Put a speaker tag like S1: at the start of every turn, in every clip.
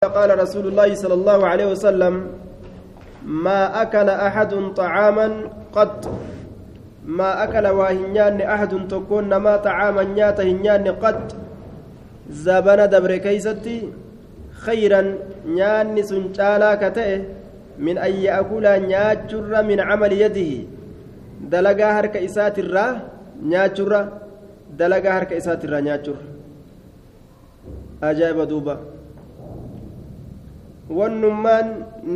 S1: قال رسول الله صلى الله عليه وسلم ما أكل أحد طعاما قط. ما أكل وهنيان أحد تكون ما طعاما نيات هنيان قط؟ زبنا دبر كيستي خيرا نيان سنشالا كتئ من أن يأكل نياتشر من عمل يده. دلقا هرك إسات الرا نياتشر دلقا هرك إسات الرا نياتشر. أجاب دوبا. Wannummaan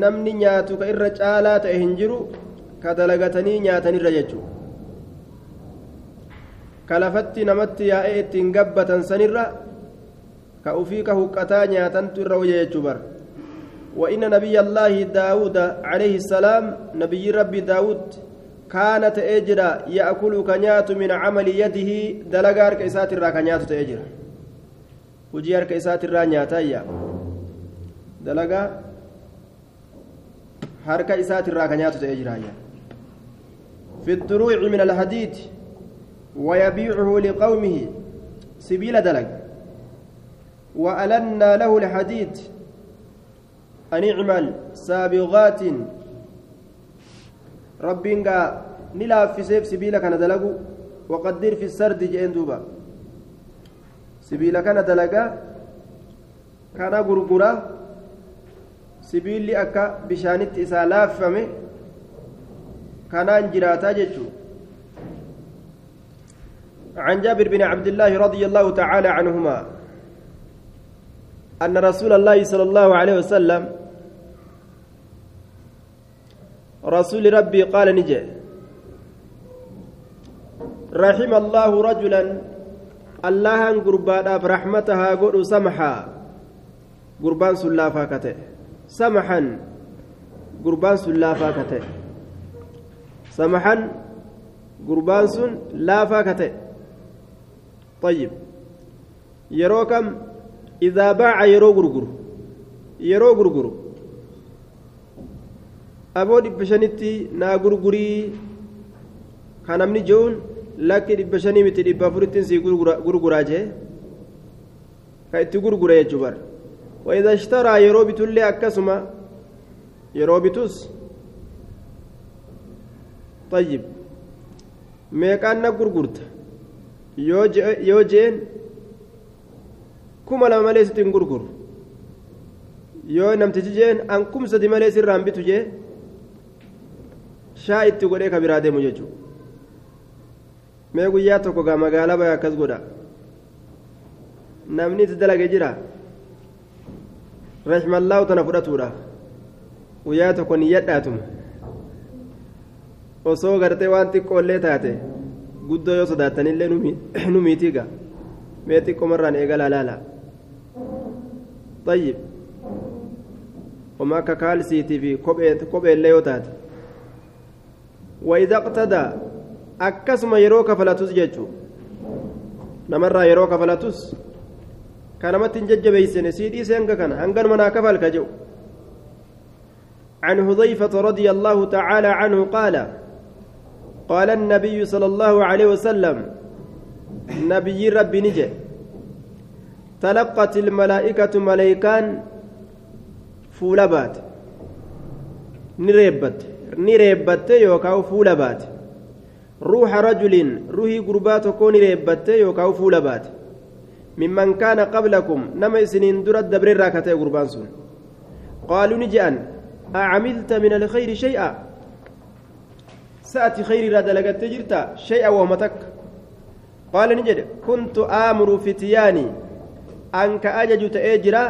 S1: namni nyaatu ka irra caalaa ta'e hin jiru ka dalagatanii nyaatanirra jechuudha ka lafatti namatti yaa'ee ittiin gabbatan sanirra ka ufii ka huqqataa nyaatantu irra wayya jechuu bara وإن نبي الله داود عليه السلام نبي ربي داود كان تأجر يأكل كنيات من عمل يده دلقار كيسات الرا كنيات تأجر وجيار كيسات الرا نياتايا dalagaa harka isaatirraa ka nyaatu ta'ee jiraayya في الدروع من الحديد ويبيعه لقومه سبيل دلق وألنا له الحديد أن اعمل سابغات ربنا نلا في سيف سبيل كان دلقوا وقدر في السرد جئن دوبا سبيل كان دلقا كان غرغرا sibiilli akka bishaanitti isaa laaffame kanaan jiraataa jechuun عن جابر بن عبد الله رضي الله تعالى عنهما أن رسول الله صلى الله عليه وسلم رسول ربي قال نجي رحم الله رجلا الله قربان رحمتها قل سمحا. قربان سلافا كته. Samaxan gurbaan sun laafaa ka ta'e samaxan gurbaan sun laafaa ka ta'e طيب yeroo kam idaa baaca yeroo gurguru yeroo gurguru aboo dhibba shanitti naa gurgurii ka namni je'uun lakki dhibba shanii miti dhibba afurittiin sii gurguraa jee ka itti gurgure jechuu bara وإذا اشترى يرو بتولي أكسما يرو بتوس طيب lama malee sitti hin gurguru yoo namtichi jeen an kum sadi malee sirraan bitu jee shaa itti godhee ka biraa deemu jechuudha mee guyyaa tokko gaa magaalaa baya akkas godha namni itti dalage jira rashmallaahu tana fudhatuudha guyyaa tokko niyyadhaatuma osoo gartee waan xiqqoollee taate guddoo yoo sodaattanillee nu miitiiga mee xiqqoomarraan eegalaa laala طيب وما ككالسيتي في كوبي اللي يوتات وإذا اقتدى أكسم يروك فلاتوس جيتشو نمر يروك فلاتوس كانمت ججبيسن سيدي سينك كان هنغن منا كفل كجو عن حذيفة رضي الله تعالى عنه قال قال النبي صلى الله عليه وسلم نبي ربي نجي تلقت الملائكة ملائكان فولبات نريبت نريبت يوكاو فولبات روح رجل روحي قربات كون نريبت يوكاو فولبات ممن كان قبلكم نما سنين درت دبر راكتة قربان سن قالوا نجأن أعملت من الخير شيئا. سأتي خير لا دلقت جرتا شيئا وهمتك قال نجد كنت آمر فتياني أنك أجج تأجرا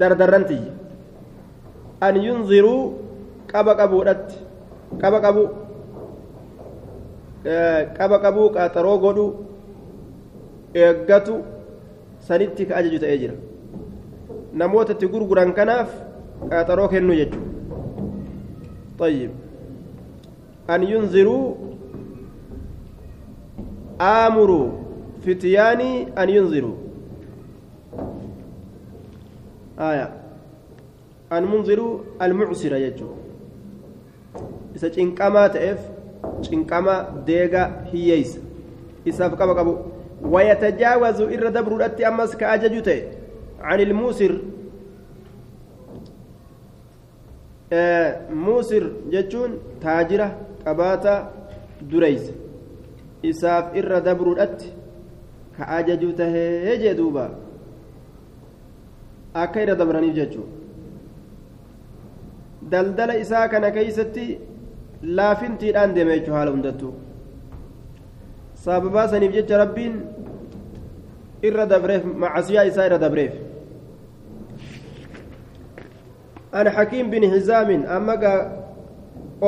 S1: دردرنتي. أن ينظروا قبا قبو رت قبا قبو قبا قبو قاترو قدو eeggatu sanitti ka ajaju ta'ee jira. Namoota itti gurguran kanaaf qaxaroo kennu jechuudha. طيب أن ينذروا آمروا فتياني أن ينذروا آية أن منذروا المعسرة يجو إذا چنقما تأف چنقما ديغا هييس إساف قبا قبو ويتجاوز إر دبر أتي أمس كأججته عن الموسر irra dabruudhatti ka ajaju tahee jee duuba akka irra dabraniif jechuudha daldala isaa kana keeysatti laafintiidhaan deeme jechuu haala hundattuu sababaa saniif jecha rabbiin irra dabreef macasiyaa isaa irra dabreef. An hakiim bin hizaamin amma gaa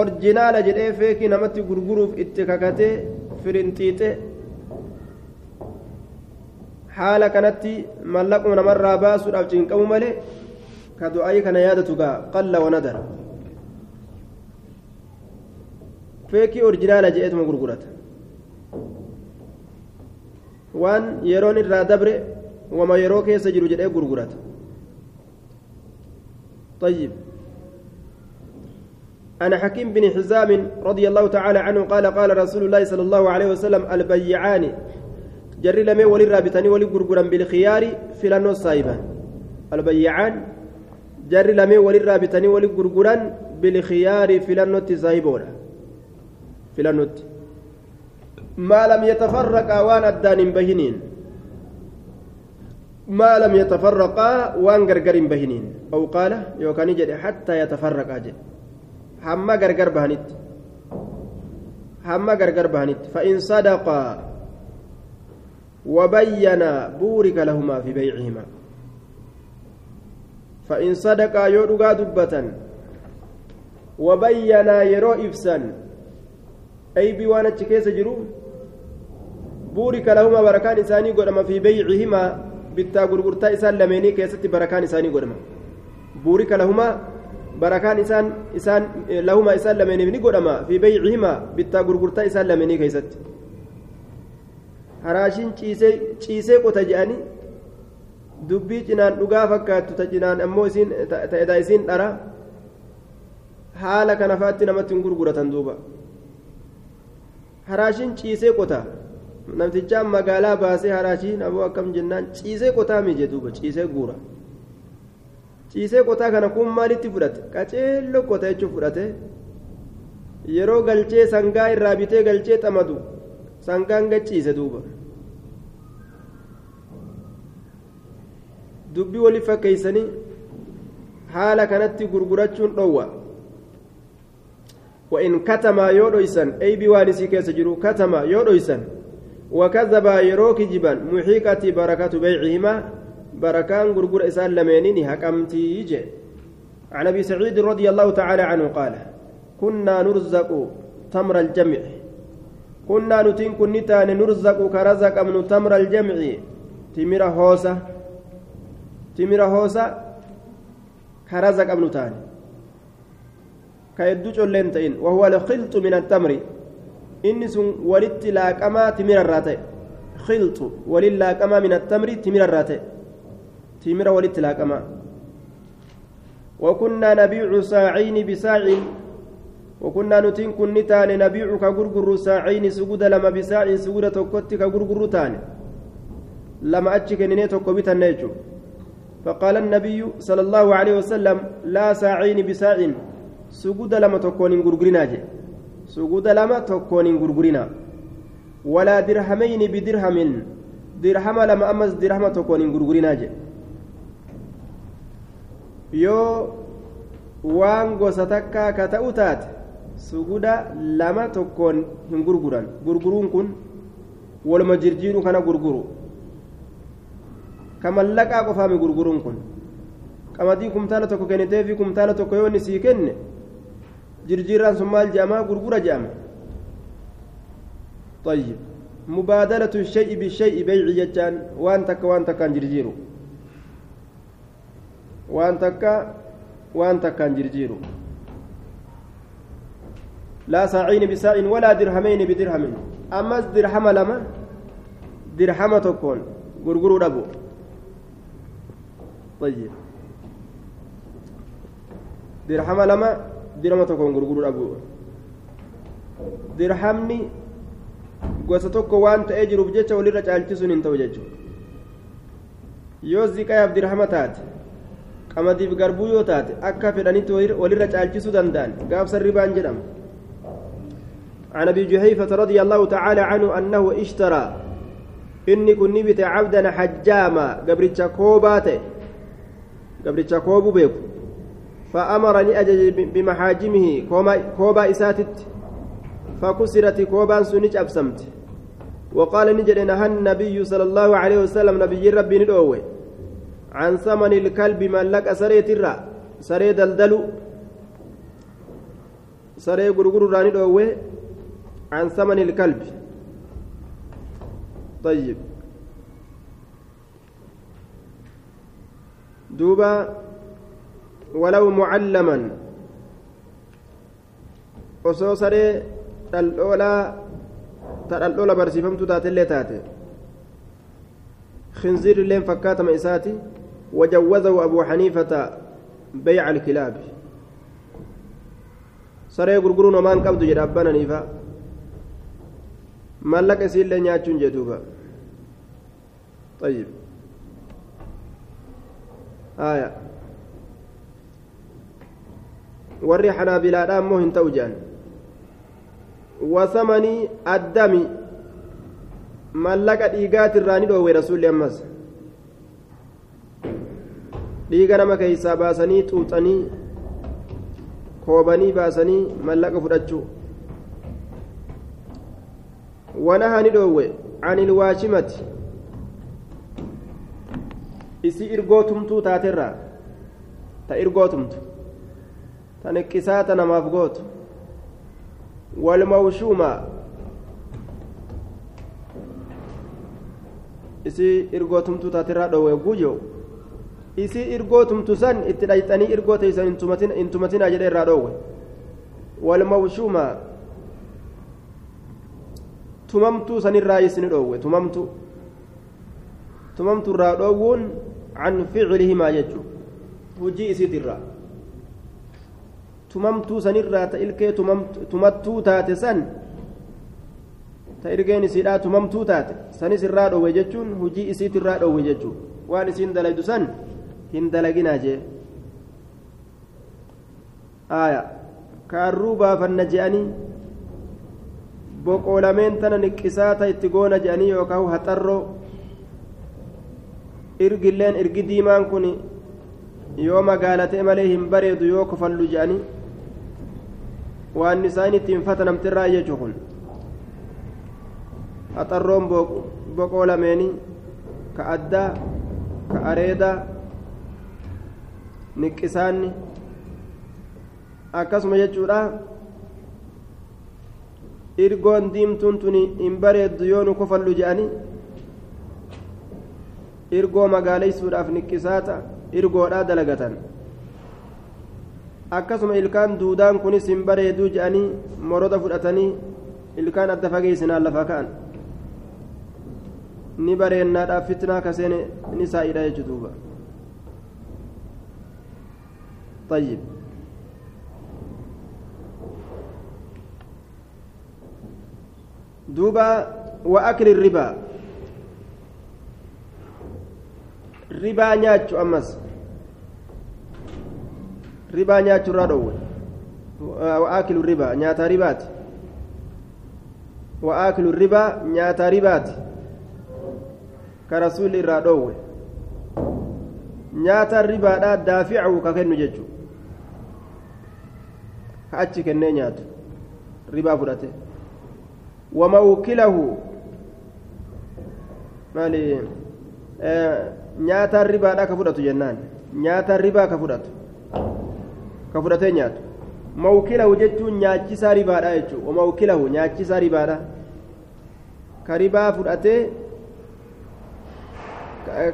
S1: orjinaala jedhee feekii namatti gurguruuf itti kakatee firinxiixe haala kanatti mallaquma namarraa baasuudhaaf cinqamu malee ka du'aayii kana yaadatu gaa qalla wanadara feekii orjinaala jedheetuma gurgurata waan yeroon irraa dabre wama yeroo keessa jiru jedhee gurgurata. طيب. عن حكيم بن حزام رضي الله تعالى عنه قال قال رسول الله صلى الله عليه وسلم البيعان. جري لمي ولي رابطاني ولي غرغرا بالخيار فلانو سايبا البيعان. جري لمي ولي رابطاني ولي غرغرا بالخيار فلانو تسايبونا فلانو ما لم يتفرقا وان الدان بهنين. ما لم يتفرقا وان غرغر بهنين. أو قال يوكاني جدي حتى يتفرقا جدي hamma gargar bahanitti hamma gargar bahanitti فإن صدقا وبين بورك لهما في بيعهما. فإن صدقا يودغا دبة وبين يرو إفسا. أي بوانا كيس جرو؟ بورك لهما بركان إساني قدما في بيعهما bitta gurgurtaa isaan lameenii keessatti barakaan isaanii godhama buurika lahuma barakaan isaan isaan lahuma isaan lameeniif ni godhama fi baycihimaa bittaa gurgurtaa isaan lameenii keessatti haraashiin ciisee qota jedhanii dubbii cinaan dhugaa fakkaattu ta cinaan ammoo ta'edha isiin dhara haala kana faatti namatti hin gurguratan duuba haraashiin ciisee qota namtichaan magaalaa baasee haraashiin aboo akkam jennaan ciisee qotaa mii jedhuuba ciisee guura ciisee qotaa kana kun maalitti fudhate qaceelloo qota jechuun fudhate yeroo galchee sangaa irraa bitee galchee xamadu sangaan gachiise duuba dubbii waliif fakkeeysanii haala kanatti gurgurachuun dhowwa وإن كتما يودويسن أي بوانسي كيس جرو كتما يودويسن وكذبا يروك جبا محيقة بركة بيعهما بركان غرغر إسان لمينين حكمتي يجي. عن أبي سعيد رضي الله تعالى عنه قال كنا نرزق تمر الجمع. كنا نتين كنتان نرزق كرزق من تمر الجمع. تمر هوسة. تمر هوسة كرزق من تاني. كيدو جولين تئن وهو الخلط من التمر. إني سن ولت لاقما تمر الراتي. خلط ولل لاقما من التمر تمر الراتي. تمر ولت لاقما وكنا نبيع ساعين بساع. وكنا نتين كن تاني نبيع كغرغر ساعين سجود لما بساع سجود توكت كغرغر تاني. لما أتشك نيني توكو بيتا فقال النبي صلى الله عليه وسلم لا ساعين بساع. tokkoon hin gurgurinaa jedhe suguda lama tokkoon hin gurgurinaa walaa dirhamayni bidirhamin dirhama lama ammas dirhama tokkoon hin gurgurinaa jedhe yoo waan gosa takkaa ka ta'u taate suguda lama tokkoon hin gurguran gurguruun kun waluma jirjiiruu kana gurguru ka mallaqaa qofaami gurguruun kun qamadii kumtaala tokko kennitee fi kumtaala tokko yoo inni sii kenne jirjiirraan sun maal jedhama gurgura jedhama طيب. مبادلة الشيء بالشيء بيع جتان. وان تكا وان تكا جرجيرو. وان تكا وان تكا جرجيرو. لا ساعين بساع ولا درهمين بدرهم أما درهم لما؟ درهم تكون. غرغرو دبو طيب. درهم لما؟ Dirhama tokkoon gurguruu dhabu dirhamni gosa tokko waan ta'ee jiruuf jecha walirra caalchisuun hin ta'u jechuudha yoo ziqayaaf dirhama taate qamadiif garbuu yoo taate akka fedhanitti walirra caalchisuu danda'an gaafsan ribaan jedhama عن ابي جحيفه رضي الله تعالى عنه انه اشترى kun ni bite cabdan hajjaama gabricha koobaate gabricha koobuu beeku فأمر ajaje bimaxaajimihi koobaa isaatitti فكسرت كوبان سنج أبسمت. وقال نجد نهى النبي صلى الله عليه وسلم نبي ربي ندوه. عن ثمن الكلب من لك سريت الرا سري دلدلو. سري غرغر راني دوه عن ثمن الكلب. طيب. دوبا ولو معلما. osoo saree dhaldhoolaa ta dhaldhoola barsiifamtu taatellee taate خنزير اللين فكاتم إساتي وجوزه أبو حنيفة بيع الكلاب. سري غرغرون ومان قبض جرابنا نيفا. مالك إسيل لن ياتشون جدوبا. طيب. آية. Warri xanaabilaadha ammoo hin ta'u jedhan wasamanii addami mallaqa dhiigaatirraa ni dhoowwe rasuulli ammas. Dhiiga nama keeysaa baasanii xuuxanii koobanii baasanii mallaqa fudhachuu. Wanaha ni dhoowwe? An ilwaashimati isi irgootumtuu taaterraa? Ta irgootumtu niqqisaata namaaf gootu walmawshuuma isii irgootumtuu taaterraa dhoowwe gujo isii irgootumtu san itti dhayxanii irgoo teeysan hin tumatinaa jedhe irraa dhoowwe walmawshuuma tumamtuu sanirraa isini dhoowwe tumamtu tumamtu irraa dhoowwuun can ficilihimaa jechu hujii isiitirraa tumamtuu sanirraa ta ilkee tumattuu taate san ta irgeen isiidhaa tumamtuu taate sanis irraa dhoowwe jechuun hujii isiit irraa dhoowwe jechuun waan isiin dalaydu san hin dalaginaa jee aaya kaarruu baafanna je'anii boqoolameen tana niqqisaata itti goona je'anii yookaan haxarroo irgilleen irgi diimaan kun yoo magaalatee malee hin bareedu yoo kofallu je'anii waan isaan ittiin fatanamtirraa jechuu kun haxarroon boqoo lameeni ka addaa ka areedaa niqqisaanni akkasuma jechuudha. Irgoon diimtuun tun hin bareeddu yoo nu kofallu je'anii irgoo magaaleysuudhaaf niqqisaata irgoodhaa dalagatan akkasuma ilkaan duudaan kunis hin bareeduu je'anii moroda fudhatanii ilkaan adda fageessinaan lafa ka'an ni bareennaadhaaf fitnaa kaseen ni saa'idha jechuu duuba طيب دوبا وأكل الربا ribaa nyaachu ammas ribaa nyaachu irraa dhoowwe waakilu ribaa nyaataa ribaati waakilu ribaa nyaataa ribaati ka rasuulli irraa dhoowwe nyaata ribaadhaa daaficahu ka kennu jechuu ka achi kennee nyaatu ribaa fudhate wamawkilahu maali nyaataan ribaadhaa ka fudhatu jennaan nyaataan ribaa ka fudhatu ka fudhatee nyaatu mawkilahu jechuun nyaachisaa ribaadhaa jechuudha mawkilahu nyaachisaa ribaadhaa ka ribaa fudhatee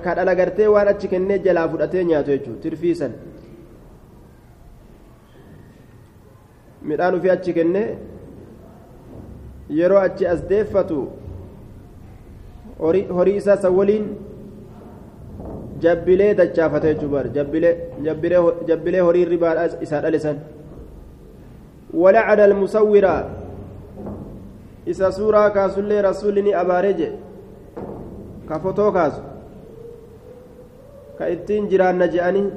S1: ka dhalagartee waan achi kennee jalaa fudhatee nyaatu jechuudha tirfiisan midhaan ofii achi kennee yeroo achi as deeffatu horii isaa san waliin jabbilee dachaafate jechuun bar jabbilee horii ribaadhaa isaa dhalisan walacana almusawwira isa suuraa kaasullee rasuulli ni abaaree je ka fotoo kaasu ka ittiin jiraanna je'anii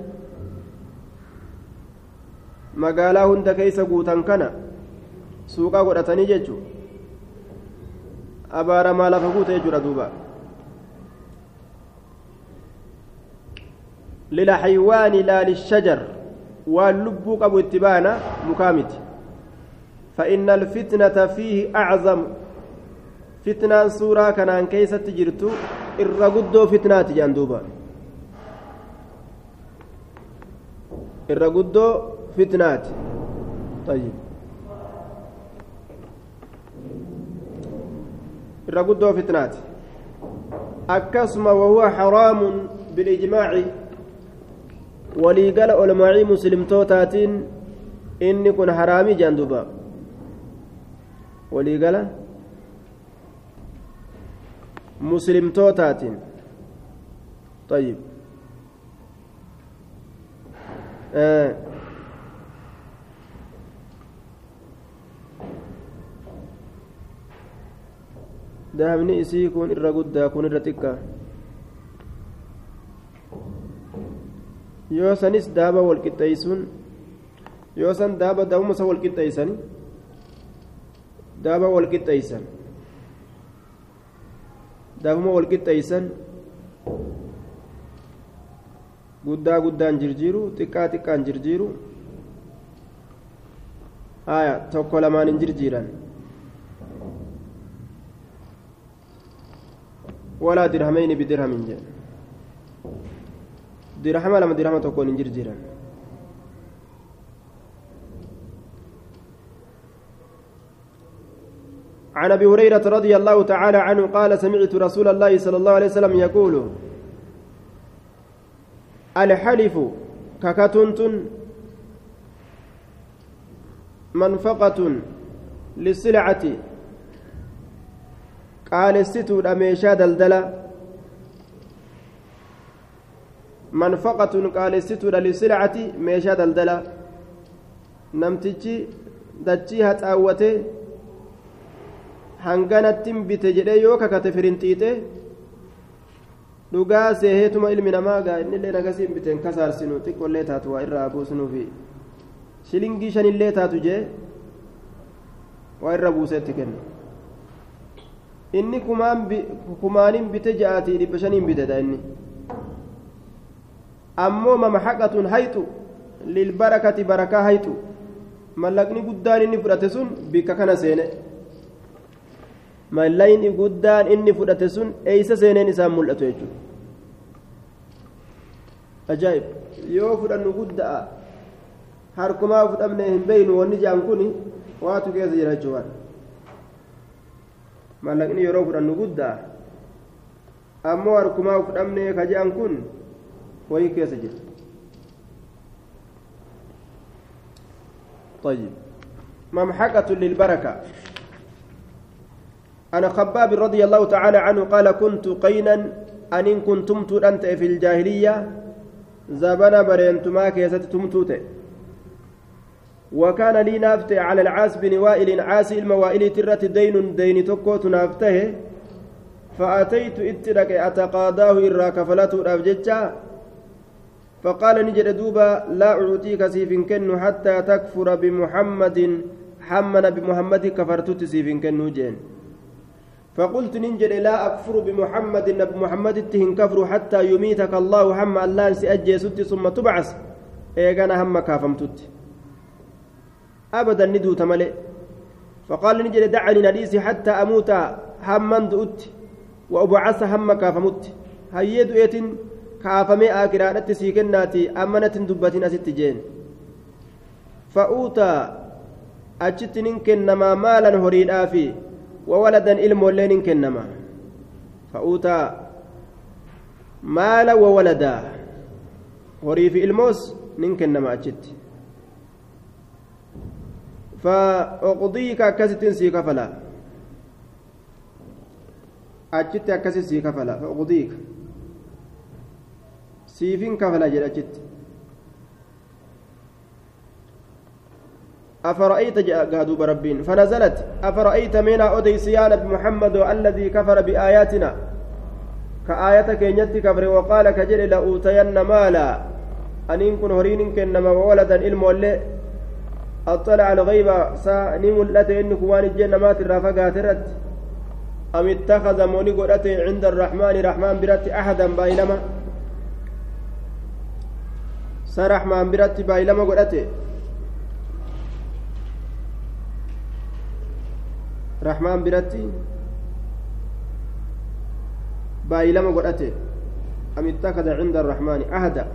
S1: magaalaa hunda keeysa guutan kana suuqaa godhatanii jechuun abaaramaa lafa guute jechuudha duuba للحيوان لا للشجر واللب قبو اتبانا مكامت. فإن الفتنة فيه أعظم. فتنة سورة كان كيسة تجرتو الرقدو فتنات جاندوبا الرقدو فتنات طيب. الرقدو فتنات أكسم وهو حرام بالإجماع. Waliigala olmaacii muslimtootaatiin inni kun haraamii jaan duuba waliigala muslimtootaatiin طيب آه. dahabni isii kun irra guddaa kun irra xiqqaa yoo sanis daaba walqixxeeysuun yoo san daaba daa'uma isa walqixxeeysan daaba walqixxeeysan daabuma walqixxeeysan guddaa guddaan jirjiiru xiqqaa xiqqaan jirjiiru haya tokko lamaan hin jirjiiran walaa dirhameyni bidirhamin jedhe dirhama lama dirhama tokkoon hin jirjiiran. عن أبي هريرة رضي الله تعالى عنه قال سمعت رسول الله صلى الله عليه وسلم يقول الحلف ككتنت منفقة للسلعة قال الستو أميشا دلدلة manfaqatun qaalessituudha lisilcati meeshaa daldala namtichi dachii haxaawwate hanganattin bite jedhee yoo kakate firinxiixe dhugaa seeheetuma ilmi namaa gaa innillee nagasiin biteen kasaarsinu xiqqollee taatu waa irraa buusnuufi shilingii shanillee taatu jee waa irra buuseetti kenna inni kumaanin bite ja'aatii dhibba shaniin bitedha inni ammoo mamxaqatun hayxu lilbarakati barakaa hayxu mallaqni guddaan inni fudhate sun bikka kana seene. Mallaqni guddaan inni fudhate sun eeysa seeneen isaan mul'atu jechuudha. Ajaa'ib yoo fudhannu guddaa harkumaa fudhamne hin beeynu wanni jaan kun waatu keessa jira jechuudha mallaqni yeroo fudhannu guddaa ammoo harkumaa fudhamne ka jaan kun. وهي كيف جد. طيب. ممحقة للبركة. أنا خباب رضي الله تعالى عنه قال كنت قينا أن إن كنتم أنت في الجاهلية زبنا برينتما كيست تمتوت وكان لي نافته على العاس بن وائل عاس الموائل ترة دين دين تكوت نافته فأتيت اترك أتقاضاه إرا كفلته الأفججة فقال نجد دوبا لا أعطيك سيف كن حتى تكفر بمحمد حمنا بمحمد كفرت سيف كن جين. فقلت ننجد لا أكفر بمحمد نبي محمد تهن كفر حتى يميتك الله هم الله سأجي ست ثم تبعث. إيغانا هم كافمتت أبدا ندو تملئ. فقال نجد دعني نديسي حتى أموت هم دؤت. وأبعث هم كافمت هيدو إيتن kaafamee akiraadhatti sii kennaati ammanatti hin dubbatin asitti jeen fa'uutaa achitti nin kennamaa maalan horiidhaafi wawaladan ilmoollee nin kennama fa'uutaa maala wawaladaa horii fi ilmoos nin kennama achitti فأقضيك أكست سي كفلا أجت أكست سي كفلا فأقضيك siifin kafala jedhachitti أفرأيت قادوب ربين فنزلت أفرأيت من أوديسيان بمحمد الذي كفر بآياتنا كآية كينيت كفر وقال كجل لأوتين مالا أن كن هرين كنما وولدا علم ولي أطلع الغيب سا نملت إنك وان الجنة ما فقاترت أم اتخذ موني قرأته عند الرحمن رحمن برت أحدا بايلما برت بايلما قرأته رحمن برت بايلما قرأته أم اتخذ عند الرحمن أحدا؟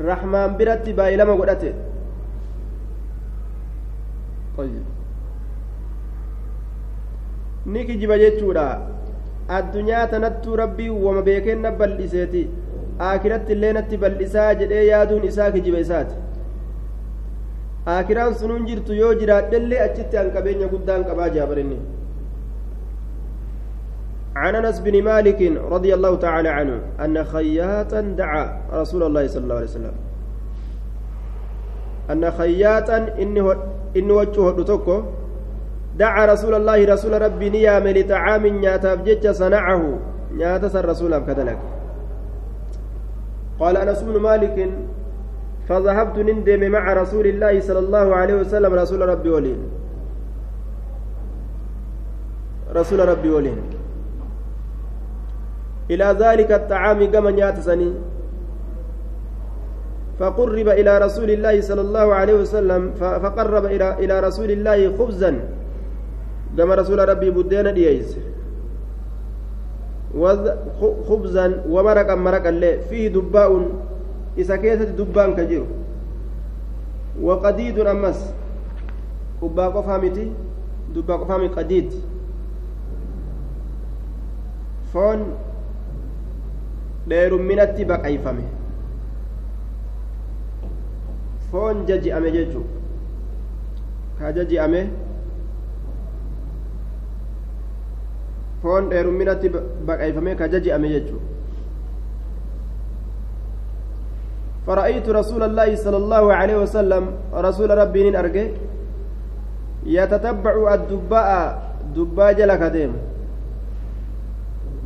S1: رحمن برت بايلما قرأته طيب. ni kijiba jechuudha addunyaa tanattuu rabbii wama beekeen na bal'iseeti aakiratti illee natti bal'isaa jedhee yaaduun isaa kijiba isaati. Aakiraan sunuun jirtu yoo jiraadhellee achitti an qabeenya guddaan qabaa jaabarinni عن انس بن مالك رضي الله تعالى عنه ان خياطا دعا رسول الله صلى الله عليه وسلم ان خياطا انه انه وجهه تكو دعا رسول الله رسول ربي نيام لطعام نياتاف جج صنعه نياتس الرسول كذلك قال أنس بن مالك فذهبت نندم مع رسول الله صلى الله عليه وسلم رسول ربي ولين. رسول ربي ولين. إلى ذلك الطعام كما نياتسني فقرب إلى رسول الله صلى الله عليه وسلم فقرب إلى إلى رسول الله خبزا. كما رسول ربي بدينا دييس خبزا ومرقا مرقا اللي فيه دباء إذا كيست دبان كجير وقديد أمس أبا قفامتي دبا قفامي قديد فون dheerumminatti baqayfame. Foon jaji'ame jechuu. Ka jaji'ame foon dheerumminatti baqayfame ka jaji'ame jechuu فرأيت رسول الله صلى الله عليه وسلم رسول ربي أرجه يتتبع الدباء دباء جلك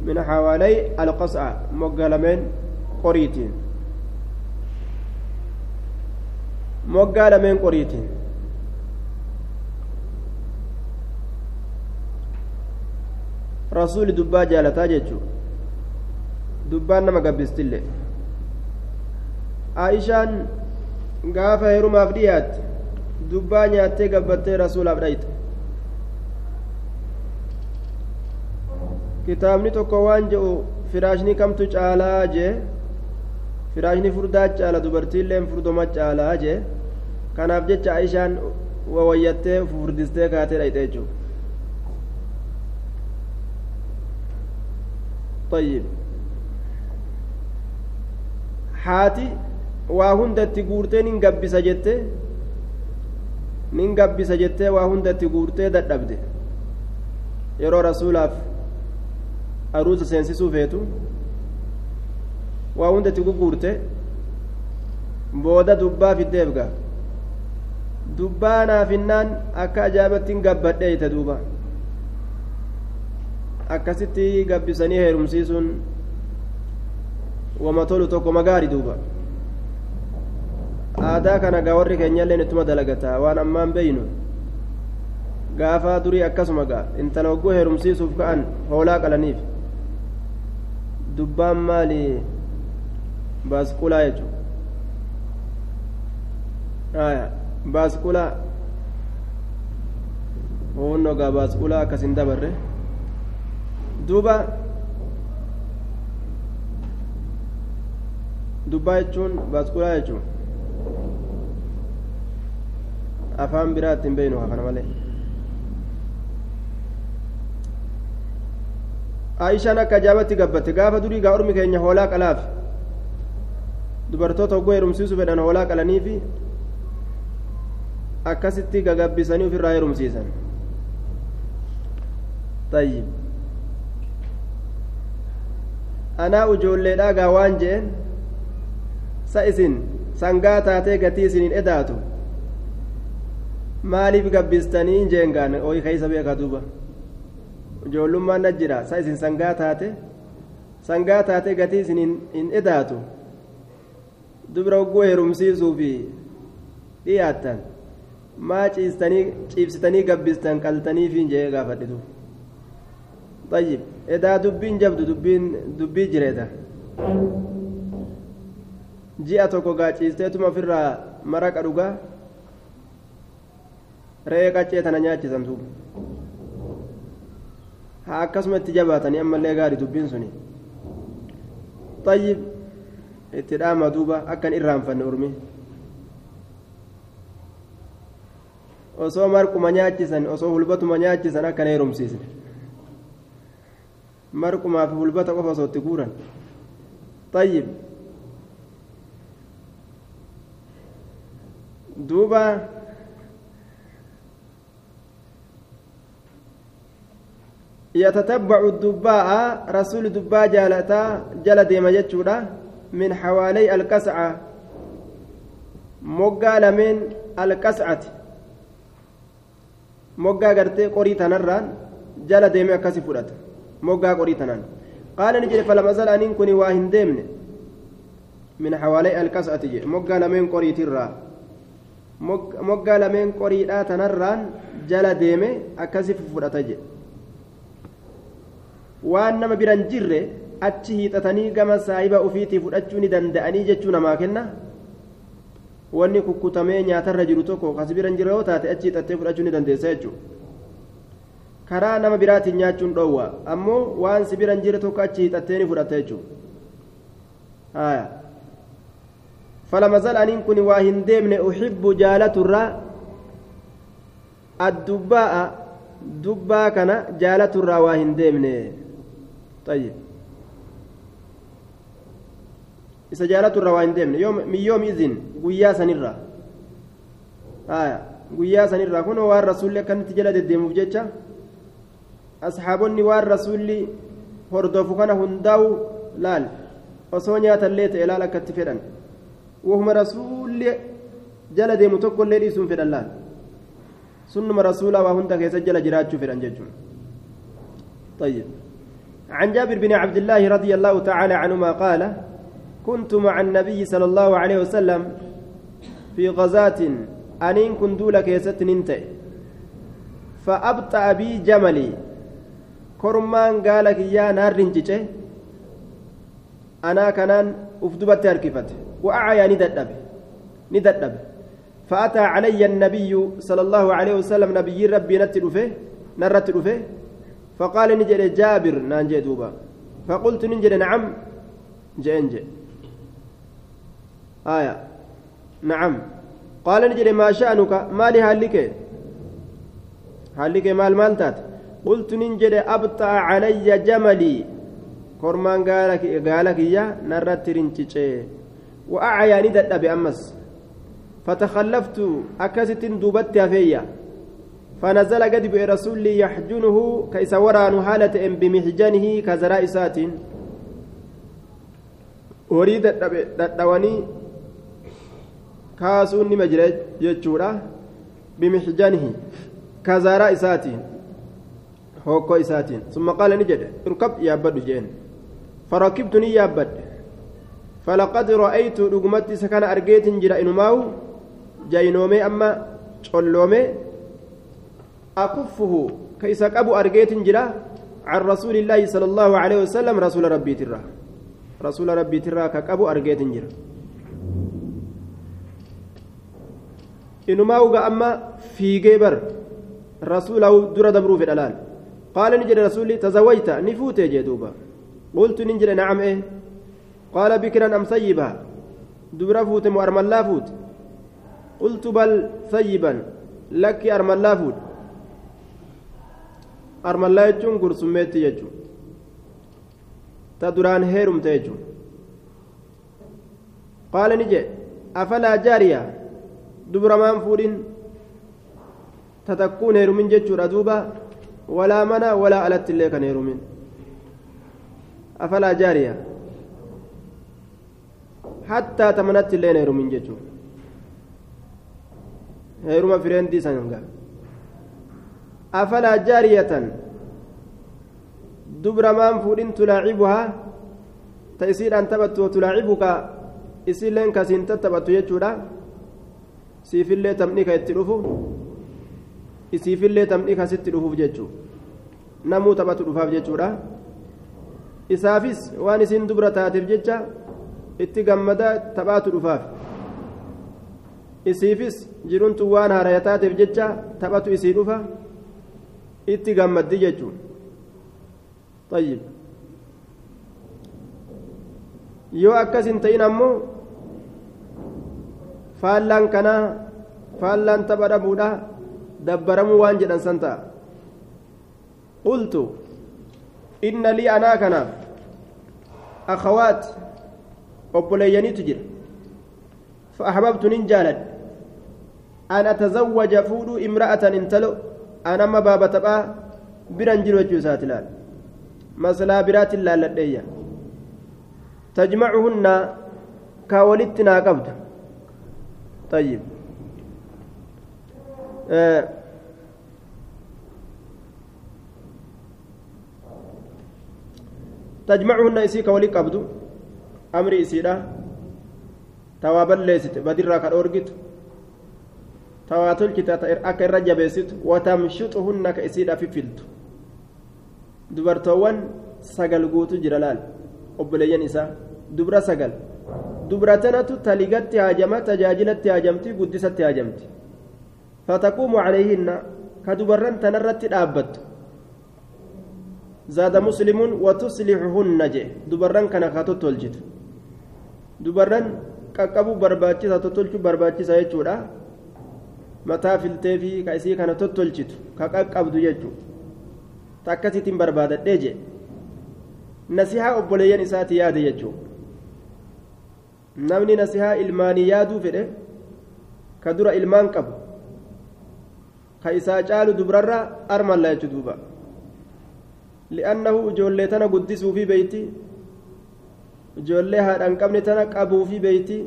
S1: من حوالي القصع مقالمين قريتين مقالمين قريتين rasuuli dubbaa jaalataa jechuu. Dubbaan nama gabbistillee aishaan gaafa heerumaaf dhiyaatte dubbaa nyaattee gabbattee rasuulaaf dhayte. Kitaabni tokko waan jedhu firaashni kamtu caalaa jee? Firaashni furdaa caala dubartiilleen furdoma caalaa jee? Kanaaf jecha aishaan wawayyattee furdistee kaatee dhayxe jechuudha طيب haati waa hunda itti guurtee nin gabbisa jette nin gabbisa jettee waa hunda itti guurtee dadhabde yeroo rasuulaaf aruusa seensisuu feetu waa hunda itti gugguurte booda dubbaa fiddeef gaa dubbaa naafinnaan akka ajaa'ibatti hin gabbadhe ite duuba Akkasitti gabbisanii heerumsiisuun wama tolu tokko magaari duuba aadaa kana gaa warri keenyalleen ittuma dalagataa waan ammaan beeynu gaafaa durii akkasuma gaa intala hogguu heerumsiisuuf ka'an hoolaa qalaniif dubbaan maali baasqulaa jechuudha baasqulaa hoonnoo gaa baasqulaa akkasin dabarre duuba dubbaa jechuun baasqulaa jechuun afaan biraa ittiin beeynu kana malee aishaan akka ajaa'ibatti gabbatte gaafa durii gaa ormi keenya hoolaa qalaaf dubartoota hoggoo heerumsiisu fedhan hoolaa qalaniifi akkasitti gagabbisanii ofirraa heerumsiisan tayyib anaa ujoolleedhaa gaa waan jeen sa isin sangaa taatee gatii isiniin edaatu. Maaliif gabbistanii jeen gaane? Ooyi keeysa beekaa duuba. Ijoollummaan na jira. Sa isin sangaa taate sangaa taate gatii isin hin edaatu. Dubra hogguu heerumsiisuu fi dhiyaattan maa ciibsitanii gabbistan qaltaniif jee gaafadhe duuba إذا دبين جبد دبين دبي جريدة ji'a tokko gaaciisteetuma ofirraa maraqa dhugaa re'ee qaccee tana nyaachisan duuba haa akkasuma itti jabaatanii ammallee gaarii dubbiin suni xayyib itti dhaama duuba akkan irraanfanne urmi osoo marquma nyaachisan osoo hulbatuma nyaachisan akkan heerumsiisne marqumaa fi bulbata qofa osoo itti guuran. Tayyib. Duuba. Yatatabbacu dubbaa'a rasuuli dubbaa jaalataa jala deema jechuudha. Min xawaalay alqasca moggaa lameen alqascati moggaa gartee qorii tanarraan jala deeme akkasi fudhata. Moggaa qorii tanaan qaala ni jedhe falamazal aniin kun waa hin deemne min hawaalay alqascati jedhe moggaa lameen qoriitirraa moggaa lameen qoriidhaa tanarraan jala deeme akkasi fudhata jedhe waan nama biran jirre achi hiixatanii gama saahiba ufiitii fudhachuu ni danda'anii jechuu namaa kenna wanni kukkutamee nyaatarra jiru tokko kasi biran jira yoo taate achi hiixattee fudhachuu ni dandeessa jechuudha karaa nama biraatiin nyaachuun dhoowwa ammoo waan si biran jire tokko achi hiixattee ni fudhatta jechuudha زال أنين كن واهن ديمن أحب جالة الرا الدباء دبا كان جالة الرا واهن ديمن طيب isa jaalatu irra waa hin deemne min yoom izin guyyaa sanirra haya guyyaa sanirra kun waan rasuulli akkamitti jala deddeemuuf jecha asxaabonni waan rasuulli hordofu kana hundaa'u laal osoo nyaatallee ta'e laal akkatti fedhan wahuma rasuulli jala deemu tokkollee dhiisuun fedhan laal sunnuma rasuulaa waa hunda keessa jala jiraachuu fedhan jechuun طيب عن جابر بن عبد الله رضي الله تعالى عنهما قال كنت مع النبي صلى الله عليه وسلم في غزاة أنين كنت لك يست ننتهي فأبطأ بي جملي كرمان قالك يا نار رنجته أنا كنان أفدبت أركفت وأعيا نددب نددب فأتى علي النبي صلى الله عليه وسلم نبي ربي نتلفه نرتلفه فقال نجد جابر نانجي دوبا فقلت نجد نعم جئنجي آية نعم قال نجد ما شأنك ما لي هالك هالك مال مالتات قلت نجد أبطأ علي جملي. كرمان قالك قالك يا نرت رنتشي وأعيا ندد بأمس فتخلفت أكست دوبت فيا. فنزل قد برسول يحجنه كيس وران حالة بمحجنه كزرائسات. horii dadhawanii kaasuun nima jira jechuudha bimixjanihi kazaaraa isaatiin isaatiin summa qaala ni jedhe irkab yaabbadhu jeen farakibtu ni yaabbadhe falaqad ra'aytu dhugumatti isa kana argeetin jira inumaawu jaynoomee amma colloomee akuffuhu ka isa qabu argeetin jira عن رسول الله صلى الله عليه وسلم رسول ربي ترى رسول ربي ترى كقبو أرجيت جرا إنما وقع أما في جبر رسوله در دبرو في الألال قال نجد رسولي تزوجت نفوت جدوبا قلت ننجل نعم إيه قال بكرا أم سيبا دبر فوت وأرمل لا فوت قلت بل ثيبا لك أرمل لا فوت armallaa jechuun gursummeetti jechuun ta duraan heerumte jechuun qaala ni jedhe afalaa jaariya duburamaan fuudhin ta takkuun heerumin walaa alatti illee kan heerumin afalaa jaariya hattaa ta manatti illee heerumin jechuun heeruma fireendii san gaa أفلا جارية دبر مان فودين تلاعبها تيسير أن تبت وتلاعبك kasiin tattaphatu jechuudha siifillee taphni ka itti dhufu isiifillee taphni kasitti dhufuuf jechuudha namuu taphatu dhufaaf jechuudha. Isaafis waan isiin dubra taateef jecha itti gammada taphaatu dhufaaf. Isiifis jiruuntu waan haaraya taateef jecha taphatu isii dhufa itti gammaddi jechuudha tayyib. Yoo akkas hin ta'in ammoo faallaan kanaa faallaan tapha dhabuudha dabbaramuu waan jedhan san ta'a qultu inna lii anaa kanaaf akhawaat obboleeyyaniitu jira فأحببت ننجالد أن أتزوج فودو امرأة انتلو. أنا ما بابا تبا برنجل وجوسات لال مسلا برات الله لديا. تجمعهن كاولتنا قبض طيب. تجمعهن إسيك ولي قبض أمري إسيرا tawaa balleessite badirraa ka dhoorgitu tawaa tolchite akka irra jabeessitu watamshuxuhunna ka isiidha fiffiltu dubartoowwan sagal guutu jira laal obboleeyyan isaa dubra sagal dubra tanatu taligatti haajama tajaajilatti haajamti ka dubarran tanarratti dhaabbattu zaada muslimuun watuslixuhunna jee dubarran kana ka tottolchitu dubarran qaqqabuu barbaachisa tottolchuu barbaachisa jechuudha mataa filtee fi ka isii kana tottolchitu ka qaqqabdu jechuudha takkasiitiin barbaadadhee jee nasihaa obboleeyyan isaati yaade jechuudha namni nasihaa ilmaanii yaaduu fedhe ka dura ilmaan qabu ka isaa caalu dubrarraa armalla jechuudha duuba. Li'annahu ijoollee tana guddisuu fi beeyti ijoollee haadhaan qabne tana qabuu fi beeyti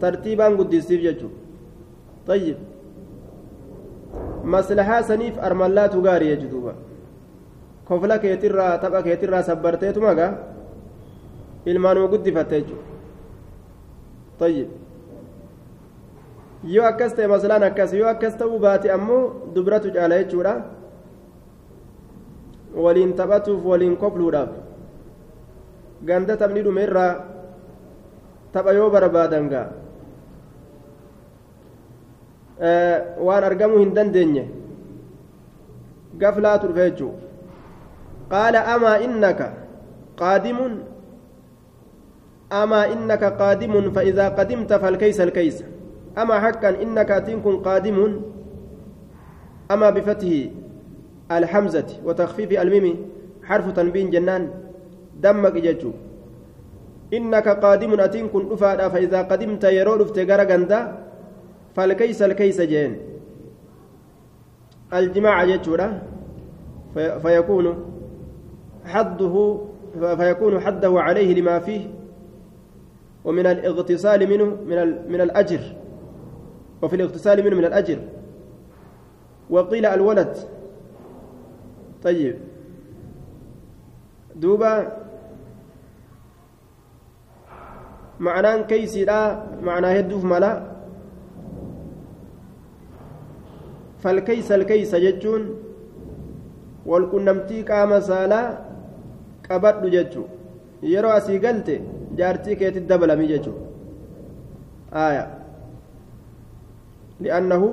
S1: tartiibaan guddisiif jechuudha tayyib. Maslahaa saniif armallaatu gaarii jechuudha kofla keetirraa tapha keetirraa sabbarteetu magaa? Ilmaanuma guddifatte jechuudha tayyib yoo akkas ta'e maslaan akkas yoo akkas ta'uu baate ammoo dubratu caala jechuudha waliin taphatuuf waliin kofluudhaaf. ganda taphni dhume irraa tapha yoo barbaadan gaa waan argamuu hin dandeenye gaflaa turfe jechuu qaala amaa innaka qaadimun amaa innaka qaadimun faidaa qadimta falkeysa alkeysa hakkan innaka atiin kun qaadimun amaa bifatihi alhamzati وتخفيف الميم حرف تنبين جنان دمك جتشو إنك قادم أتين كن أفادا فإذا قدمت يرو رفت غرا غندا فالكيس الكيس جين. الجماع جتشورا في فيكون حده فيكون حده عليه لما فيه ومن الاغتسال منه من من الأجر. وفي الاغتسال منه من الأجر وقيل الولد طيب دوبا معنaan keeysiidha macnaa hedduuf mala falkeeysa alkeeysa jechuun walqunnamtii qaama saalaa qabadhu jechuu yeroo asii galte jaartii keetti dabalami jechuu aya li'annahu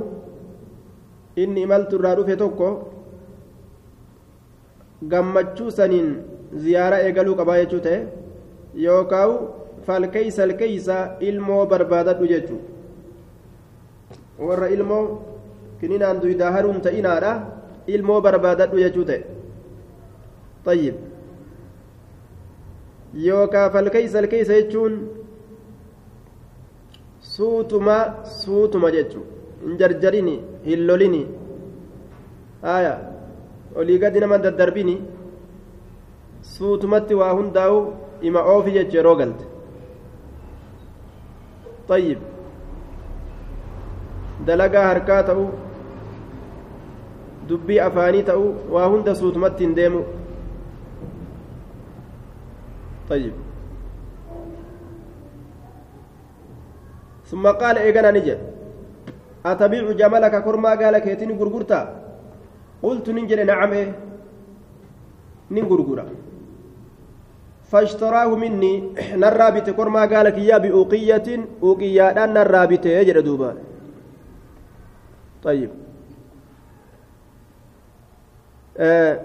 S1: inni imaltu irraa dhufe tokko gammachuu saniin ziyaaraa eegaluu qabaa jechuu ta'e yookaan falkeeysa alkeeysa ilmoo barbaadadhu jechuu warra ilmoo kininaan duydaa haruun ta'inaadha ilmoo barbaadadhu jechuu ta'e tayyib yookaan falkeeysa alkeeysa jechuun suutuma suutuma jechuu hin jarjarini hin lolini aya olii gadi nama daddarbini suutumatti waa hundaa'u ima oofi jechu yeroo galte طيب dalagaa harkaa ta'u dubbii afaanii ta'u waa hunda suutumatti hin deemu طيب ثم قال إيقنا نجد أتبيع جملك كرما قال كيتني غرغرتا قلت ننجل نعم إيه نغرغرا فاشتراه مني نرابت كرما قال كيا بأوقية أوقية نرابت يجري دوبا طيب آه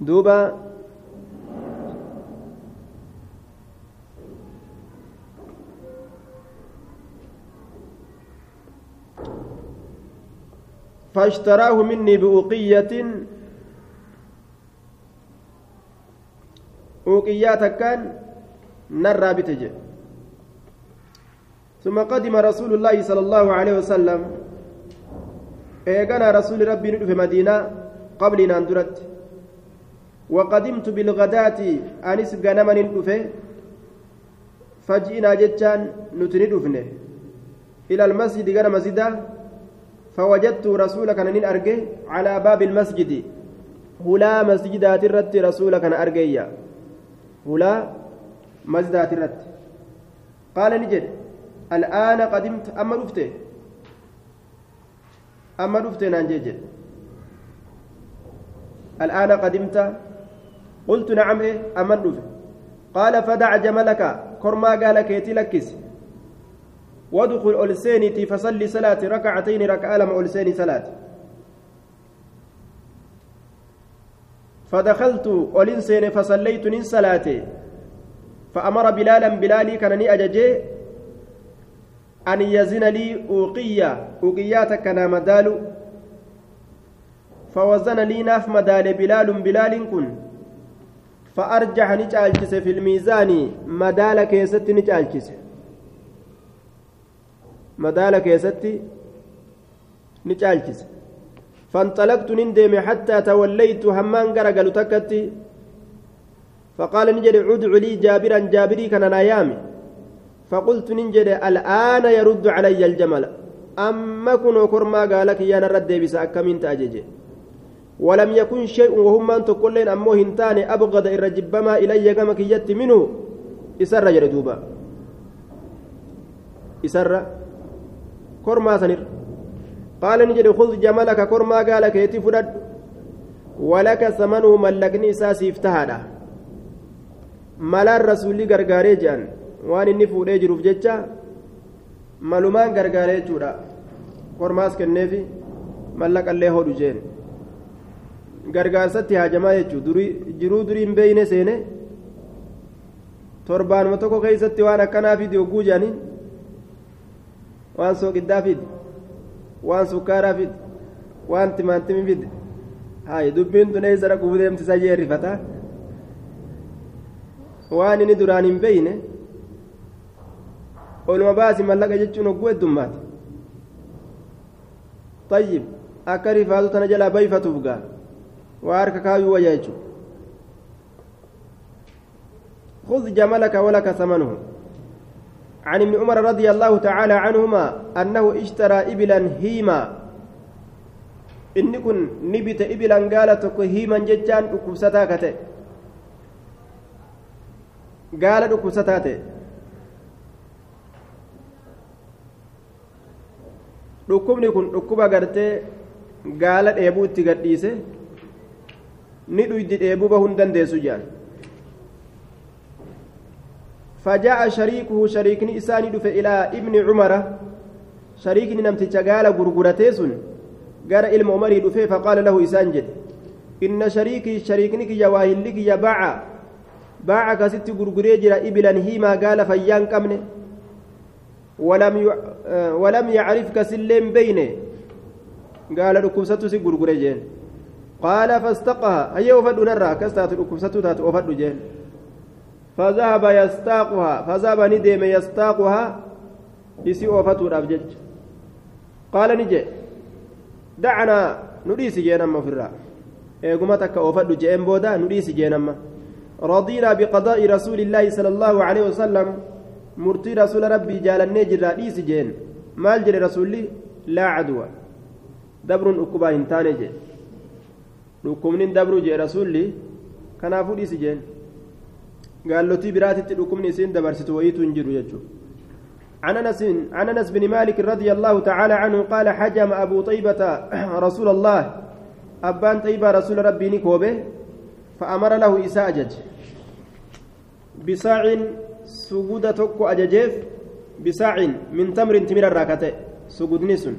S1: دوبا فاشتراه مني بأوقية. أوقيات كان نرى بتجه ثم قدم رسول الله صلى الله عليه وسلم. إيقنا رسول ربي في مدينة قبلنا أندرت. وقدمت بالغداة أنس غنما ندفه. فجئنا جتان نتندفنه. إلى المسجد غير مسجده فوجدت رسولك نين أرجه على باب المسجد. هلا مسجدات الرت رسولك أرجيا هلا مسجدات الرت. قال نجد الآن قدمت أما رفته أما رفته نانجيج الآن قدمت. قلت نعم إيه أما رفته قال فدع جملك كرما قال كيتي لكس وادخل ألسينتي فصلي صلاة ركعتين ركعة لما ألسيني صلاة. فدخلت ألسين فصليت من صلاتي. فأمر بلالا بلالي كانني أججي أن يزن لي أوقية. أوقياتك كان مدال. فوزن لي ناف مدال بلال بلال كن. فأرجح نجالجس في الميزان مدال كيست نجالجس madaala keessatti ni caalchise. فانطلقت نندم حتى توليت همان غرغلو تكتي فقال نجد ادع لي جابرا جابري كان نايامي فقلت ننجد الآن يرد علي الجمل أما كن كرما قالك يا نرد بس أكمنت أجج ولم يكن شيء وهم أن تقولين أمو هنتاني أبغض إرجبما إلي كما كيت منه إسر جردوبا إسر kormaa sanirra qaala ni jedhe khudh jamalaka kormaa gaala keetii fudhadhu walaka samanuhu mallaqni isaa siif tahaadha malaan rasuulli gargaaree jedhan waan inni fuudhee jiruuf jecha malumaan gargaaree jechuudha kormaas kenneefi mallaqallee hodhu jeen gargaarsatti haajamaa jechuu jiruu durii hin beeyne seene torbaanuma tokko keeysatti waan akkanaa fidi hogguu jedhaniin waan sooqiddaa fidi waan sukkaaraa fidi waan timaantimi fidi hayi dubbiin tun eessa dhaquu deemti isa jeerrifata waan inni duraan hin beeyne oluma baasi mallaqa jechuun hogguu heddummaati طيب akka rifaatu tana jalaa bayfatuuf gaa waa harka kaayuu wayya jechuudha خذ جملك ولك ثمنه عن ابن عمر رضي الله تعالى عنهما أنه اشترى إبلا هيما إن كن نبت إبلا قالت هيما ججان أكبستا كته قال أكبستا dhukkubni kun dhukkuba gartee gaala dheebuu itti gadhiise ni dhuydi dheebuu bahuu hin dandeessu jedhan فجاء شريكه شريكني إساني دف إلى ابن عمر. شريكني نمت قال غرغرتيسن قال إلم عمر دفه فقال له إسانجد إن شريكي شريكني يواهلك يا باع باع كست غرغري جرا إبلا هيما قال فيان كمنه ولم ي... ولم يعرفك سلم بينه. قال ركوسته سي غرغري قال فاستقها. هي وفد نرى. كستات ركوسته تات وفد جين. فذهب يستاقها فذهب ندم يستاقها يسي وفتو الأبجج قال نجي دعنا نديس جينما في الرا إيقمتك وفتو جين بودا نديس جينما رضينا بقضاء رسول الله صلى الله عليه وسلم. مرتي رسول ربي جالني جرا ديس جين. مال جري رسولي لا عدوى. دبر أكبا هنتاني جي. لكم دبر جي رسولي كنافو ديس جين. قالوتي براتي لكم سين دبرست ويتو انجروا يجو عن انس عن بن مالك رضي الله تعالى عنه قال حجم ابو طيبه رسول الله ابان طيبه رسول ربي نكوبه فامر له اساجج بساع سجود توكو اججيف بساع من تمر تمر الراكته سجود نسن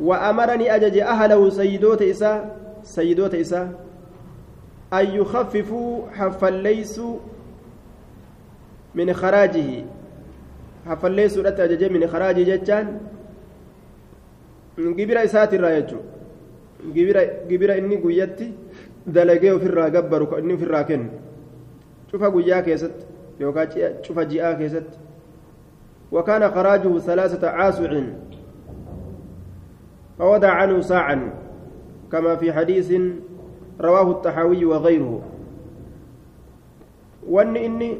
S1: وامرني اجج اهله سيدوت اسا سيدوت اسا ان يخففوا حفليسوا من خراجه hafallee suudhatti ajajee min karaajii jechaan gibira isaatirraa jechuudha gibira inni guyyatti dalagee ofirraa gabbaru inni ofirraa kennu cufa guyyaa keessatti yookaan cufa ji'aa keessatti وكان خراجه ثلاثة عاسع فوضع عنه ساعا كما في حديث رواه الطحاوي وغيره وان إني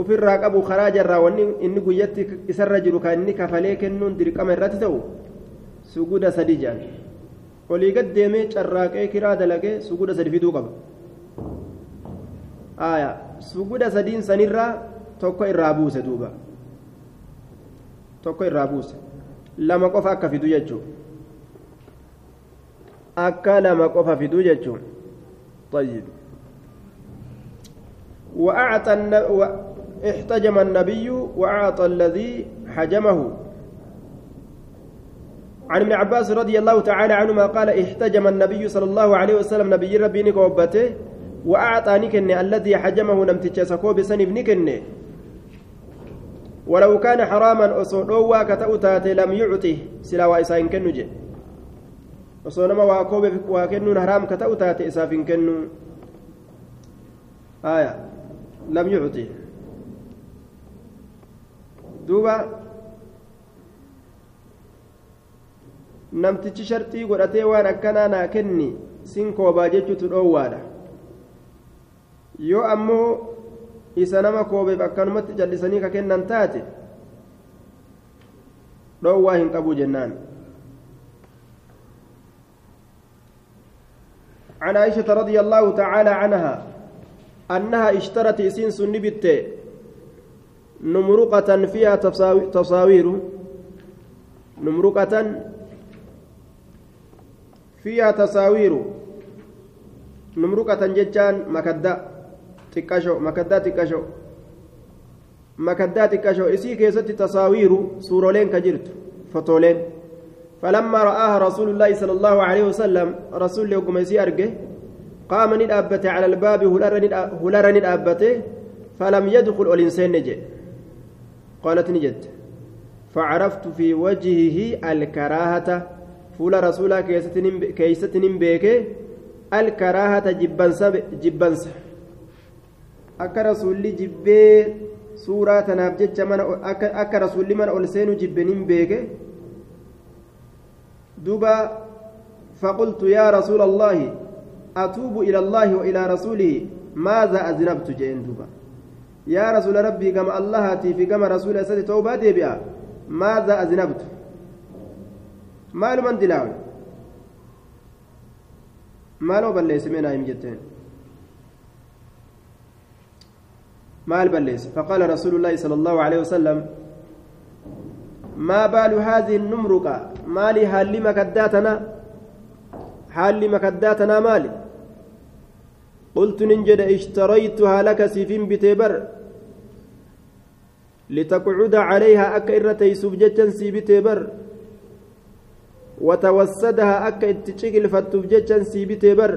S1: ofirraa qabu karaa jarraa wanni inni guyyatti isarra jiru kan inni kafalee kennuun dirqama irratti ta'u suguda sadi jedhan olii gad deemee carraaqee kiraa dalagee suguda sadi fiduu qaba suguda sadiin sanirraa tokko irraa buuse duuba tokko irraa buuse lama qofa akka fidu jechuu akka lama qofa fidu jechuu طيب وأعطى احتجم النبي وأعطى الذي حجمه. عن ابن عباس رضي الله تعالى عنهما قال احتجم النبي صلى الله عليه وسلم نبي ربي نكوبته وأعطى نكن الذي حجمه نمتج سكو بسنب نكن ولو كان حراما أصولوا كتأتات لم يعطه سلا وإسان كنجي أصولما واكوب واكنون حرام كتأتات إسافين كنو آية. لم يعطه. Duuba namtichi sharxii godhatee waan akkanaa naa kenni sin koobaa jechuutu dhoowwaadha yoo ammoo isa nama koobeef akkanumatti callisanii ka kennan taate dhoowwaa hin qabu jennaan عن عائشة رضي الله تعالى عنها أنها اشترت إسين سنبت نمرقة فيها تصاوير. نمرقة فيها تصاوير. نمرقة جتان مكدا تكشو مكدا تكشو مكدا تكشو إسي كيست تصاوير سورولين كجرت. فطولين فلما رآها رسول الله صلى الله عليه وسلم رسول يوم أرجه قام ندابته على الباب هلر ندابته فلم يدخل الإنسان نجي. قالت نجد. فعرفت في وجهه الكراهة. فول رسولا كيستن بيك. الكراهة جبنس جبنس akka rasuulli jibbee suuraa tanaaf jecha mana akka rasuulli mana ol seenu duba فقلت يا رسول الله أتوب إلى الله وإلى رسوله ماذا أذنبت جئن دوبا؟ يا رسول ربي كما الله في كما رسول أسد توبة ديبئة ماذا أذنبت؟ مال من دلاوي؟ مالو بليس من أيم جتين. مال بليس. فقال رسول الله صلى الله عليه وسلم ما بال هذه النمرقة مالي هل مكداتنا؟ حال مكداتنا مالي؟ قلت ننجد اشتريتها لك سيفين بتبر. لتقعد عليها أكا إرتي سبجتا سيبتي بر وتوسدها أكا اتشكل فتبجتا سيبتي بر.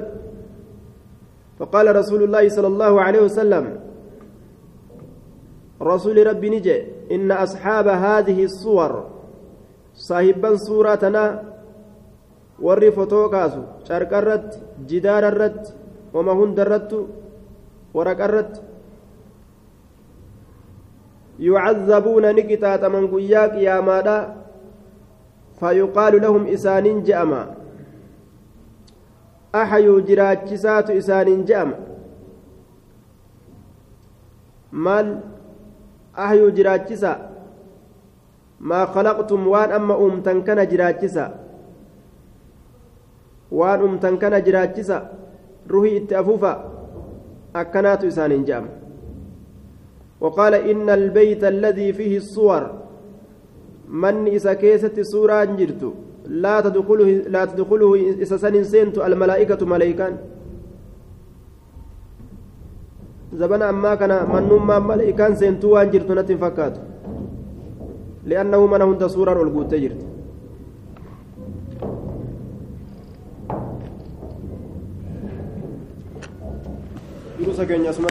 S1: فقال رسول الله صلى الله عليه وسلم رسول ربي نجي إن أصحاب هذه الصور صاحبا صورتنا warri fotoo kaasu carqa irratti jidaara irratti hunda waraqa irratti يعذبون نكتات من قياك يا مادا فيقال لهم إسانين جأما. أحيوا جراجسات إسانين جأما. مال؟ أحيوا جراجسا ما خلقتم؟ وان أما أمتن كان جراجسا وان أمتن كان جراجسا روحي اتأفوفا. أكنات إسانين جأما. وقال إن البيت الذي فيه الصور من إذا كيست سورة جرت لا تدخله لا تدخله إذا سنت الملائكة ملائكان. زبنا أما كان من نما ملائكان سنتوا جرت نتن فكات. لأنه من هند سورة والقوت جرت. يروسا كان